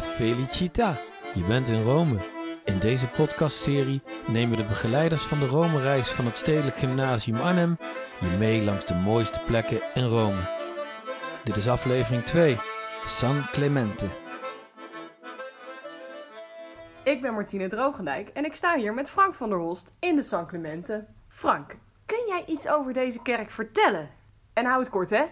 Felicita! Je bent in Rome. In deze podcastserie nemen de begeleiders van de Rome-reis van het Stedelijk Gymnasium Arnhem je mee langs de mooiste plekken in Rome. Dit is aflevering 2, San Clemente. Ik ben Martine Drogendijk en ik sta hier met Frank van der Holst in de San Clemente. Frank, kun jij iets over deze kerk vertellen? En hou het kort, hè?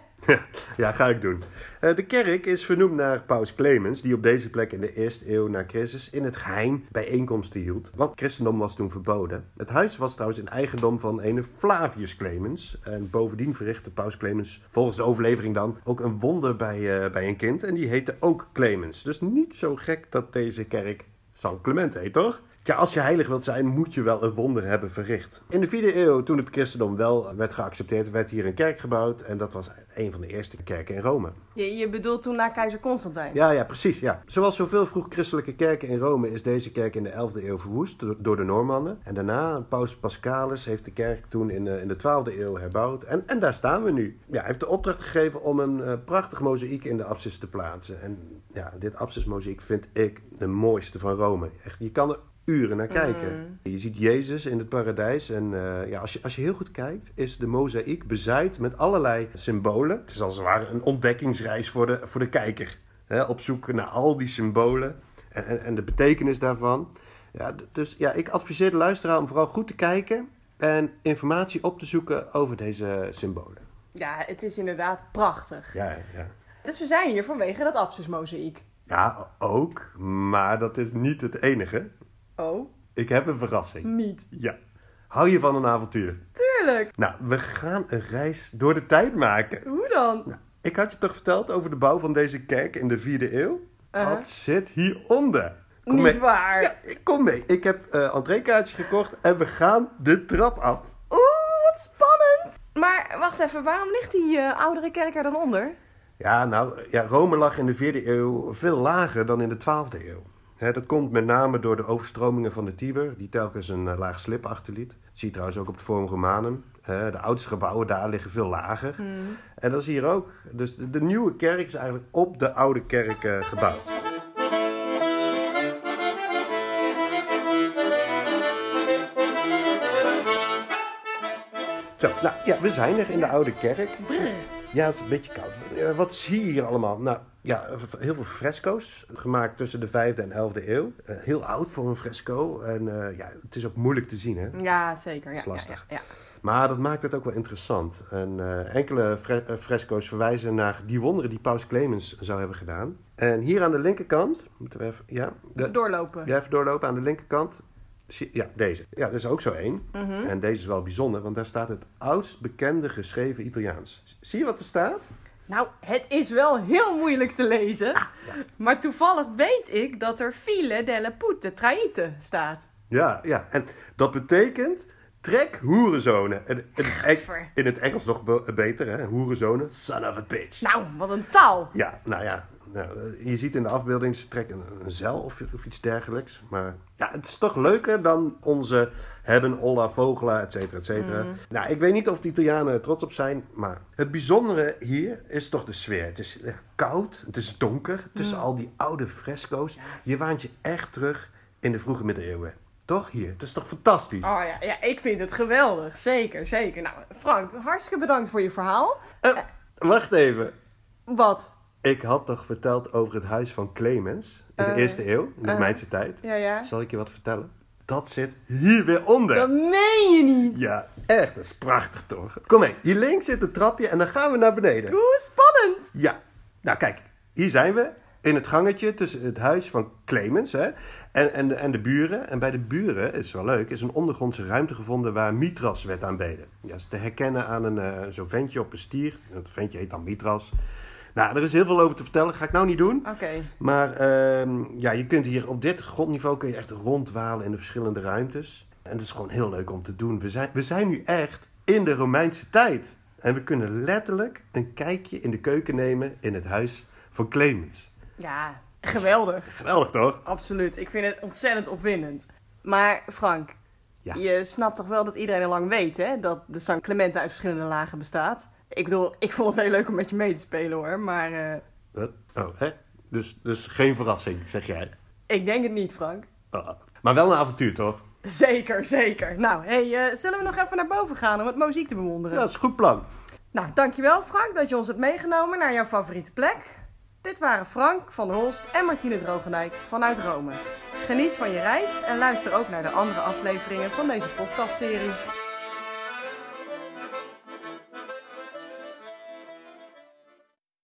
Ja, ga ik doen. Eh, de kerk is vernoemd naar Paus Clemens, die op deze plek in de eerste eeuw na Christus in het geheim bijeenkomsten hield. Want christendom was toen verboden. Het huis was trouwens in eigendom van een Flavius Clemens. En bovendien verrichtte Paus Clemens volgens de overlevering dan ook een wonder bij, eh, bij een kind. En die heette ook Clemens. Dus niet zo gek dat deze kerk San Clement heet, toch? Ja, als je heilig wilt zijn, moet je wel een wonder hebben verricht. In de vierde eeuw, toen het christendom wel werd geaccepteerd, werd hier een kerk gebouwd. En dat was een van de eerste kerken in Rome. Je, je bedoelt toen na keizer Constantijn? Ja, ja, precies. Ja. Zoals zoveel vroeg christelijke kerken in Rome is deze kerk in de 11e eeuw verwoest door, door de Normannen. En daarna, paus Paschalis heeft de kerk toen in de, in de 12e eeuw herbouwd. En, en daar staan we nu. Ja, hij heeft de opdracht gegeven om een uh, prachtig mozaïek in de apsis te plaatsen. En ja, dit apsismozaïek vind ik de mooiste van Rome. Echt, je kan er uren naar kijken. Mm. Je ziet Jezus in het paradijs. En uh, ja, als, je, als je heel goed kijkt, is de mozaïek bezaaid met allerlei symbolen. Het is als het ware een ontdekkingsreis voor de, voor de kijker. Hè, op zoek naar al die symbolen en, en, en de betekenis daarvan. Ja, dus ja, ik adviseer de luisteraar om vooral goed te kijken en informatie op te zoeken over deze symbolen. Ja, het is inderdaad prachtig. Ja, ja. Dus we zijn hier vanwege dat apsismozaïek. Ja, ook. Maar dat is niet het enige. Oh, Ik heb een verrassing. niet. Ja. Hou je van een avontuur? Tuurlijk. Nou, we gaan een reis door de tijd maken. Hoe dan? Nou, ik had je toch verteld over de bouw van deze kerk in de vierde eeuw? Uh-huh. Dat zit hieronder. Kom niet mee. waar. Ja, ik kom mee. Ik heb eh entreekaartjes gekocht en we gaan de trap af. Oeh, wat spannend. Maar wacht even, waarom ligt die eh, oudere kerk er dan onder? Ja, nou, ja, Rome lag in de vierde eeuw veel lager dan in de twaalfde eeuw. Dat komt met name door de overstromingen van de Tiber, die telkens een eh, laag slip achterliet. Dat zie je trouwens ook op het Forum Romanum. De oudste gebouwen daar liggen veel lager. En dat is hier ook. Dus de, de nieuwe kerk is eigenlijk op de oude kerk eh, gebouwd. Zo, nou ja, we zijn er in de oude kerk. Ja, het is een beetje koud. Eh, wat zie je hier allemaal? Nou, ja, heel veel fresco's, gemaakt tussen de 5e en 11e eeuw. Eh, heel oud voor een fresco. En eh, ja, het is ook moeilijk te zien, hè? Ja, zeker. Ja, is lastig. Ja, ja, Maar dat maakt het ook wel interessant. En enkele fre- fresco's verwijzen naar die wonderen die Paus Clemens zou hebben gedaan. En hier aan de linkerkant, moeten we even, ja, de- Even doorlopen. ja, even doorlopen aan de linkerkant. Ja, deze. Ja, dat is ook zo één. Mhm. En deze is wel bijzonder, want daar staat het oudst bekende geschreven Italiaans. Zie je wat er staat? Nou, het is wel heel moeilijk te lezen. Maar toevallig weet ik dat er file delle pute traite staat. Ja, ja. En dat betekent trek hoerenzonen. En, in, het in Engels nog be- beter, hè? Hoerenzonen. Son of a bitch. Nou, wat een taal. Ja, nou ja. Nou, eh, je ziet in de afbeelding, ze trekken een, een zeil of, of iets dergelijks. Maar ja, het is toch leuker dan onze hebben, olla, vogela, et cetera, et cetera. Nou, ik weet niet of de Italianen er trots op zijn, maar het bijzondere hier is toch de sfeer. Het is eh, koud, het is donker, tussen al die oude fresco's. Je waant je echt terug in de vroege middeleeuwen. Toch hier? Het is toch fantastisch? Oh ja, ja, ik vind het geweldig. Zeker, zeker. Nou, Frank, hartstikke bedankt voor je verhaal. Eh, wacht even. Wat? Ik had toch verteld over het huis van Clemens in de Eh, eerste eeuw, in de. Romeinse tijd. Ja, ja. Zal ik je wat vertellen? Dat zit hier weer onder. Dat meen je niet. Ja, echt. Dat is prachtig toch? Kom mee. Hier links zit een trapje en dan gaan we naar beneden. Hoe spannend. Ja. Nou kijk, hier zijn we. In het gangetje tussen het huis van Clemens hè, en, en, de, en de buren. En bij de buren, is wel leuk, is een ondergrondse ruimte gevonden waar Mitras werd aanbeden. Ja, is te herkennen aan een, eh, zo'n ventje op een stier. Dat ventje heet dan Mitras. Nou, er is heel veel over te vertellen. Ga ik nou niet doen. Oké. Maar ehm, ja, je kunt hier op dit grondniveau kun je echt rondwalen in de verschillende ruimtes. En het is gewoon heel leuk om te doen. We zijn, we zijn nu echt in de Romeinse tijd. En we kunnen letterlijk een kijkje in de keuken nemen in het huis van Clemens. Ja, geweldig. Geweldig toch? Absoluut. Ik vind het ontzettend opwindend. Maar Frank, Ja. je snapt toch wel dat iedereen al lang weet, hè? Dat de San Clemente uit verschillende lagen bestaat. Ik bedoel, ik vond het heel leuk om met je mee te spelen hoor, maar... eh, Wat? Oh, hè? Dus, dus geen verrassing, zeg jij. Ik denk het niet, Frank. Ah, Maar wel een avontuur, toch? Zeker, zeker. Nou, hey, eh, zullen we nog even naar boven gaan om het muziek te bewonderen? Dat is een goed plan. Nou, dankjewel Frank dat je ons hebt meegenomen naar jouw favoriete plek. Dit waren Frank van der Holst en Martine Drogendijk vanuit Rome. Geniet van je reis en luister ook naar de andere afleveringen van deze podcastserie.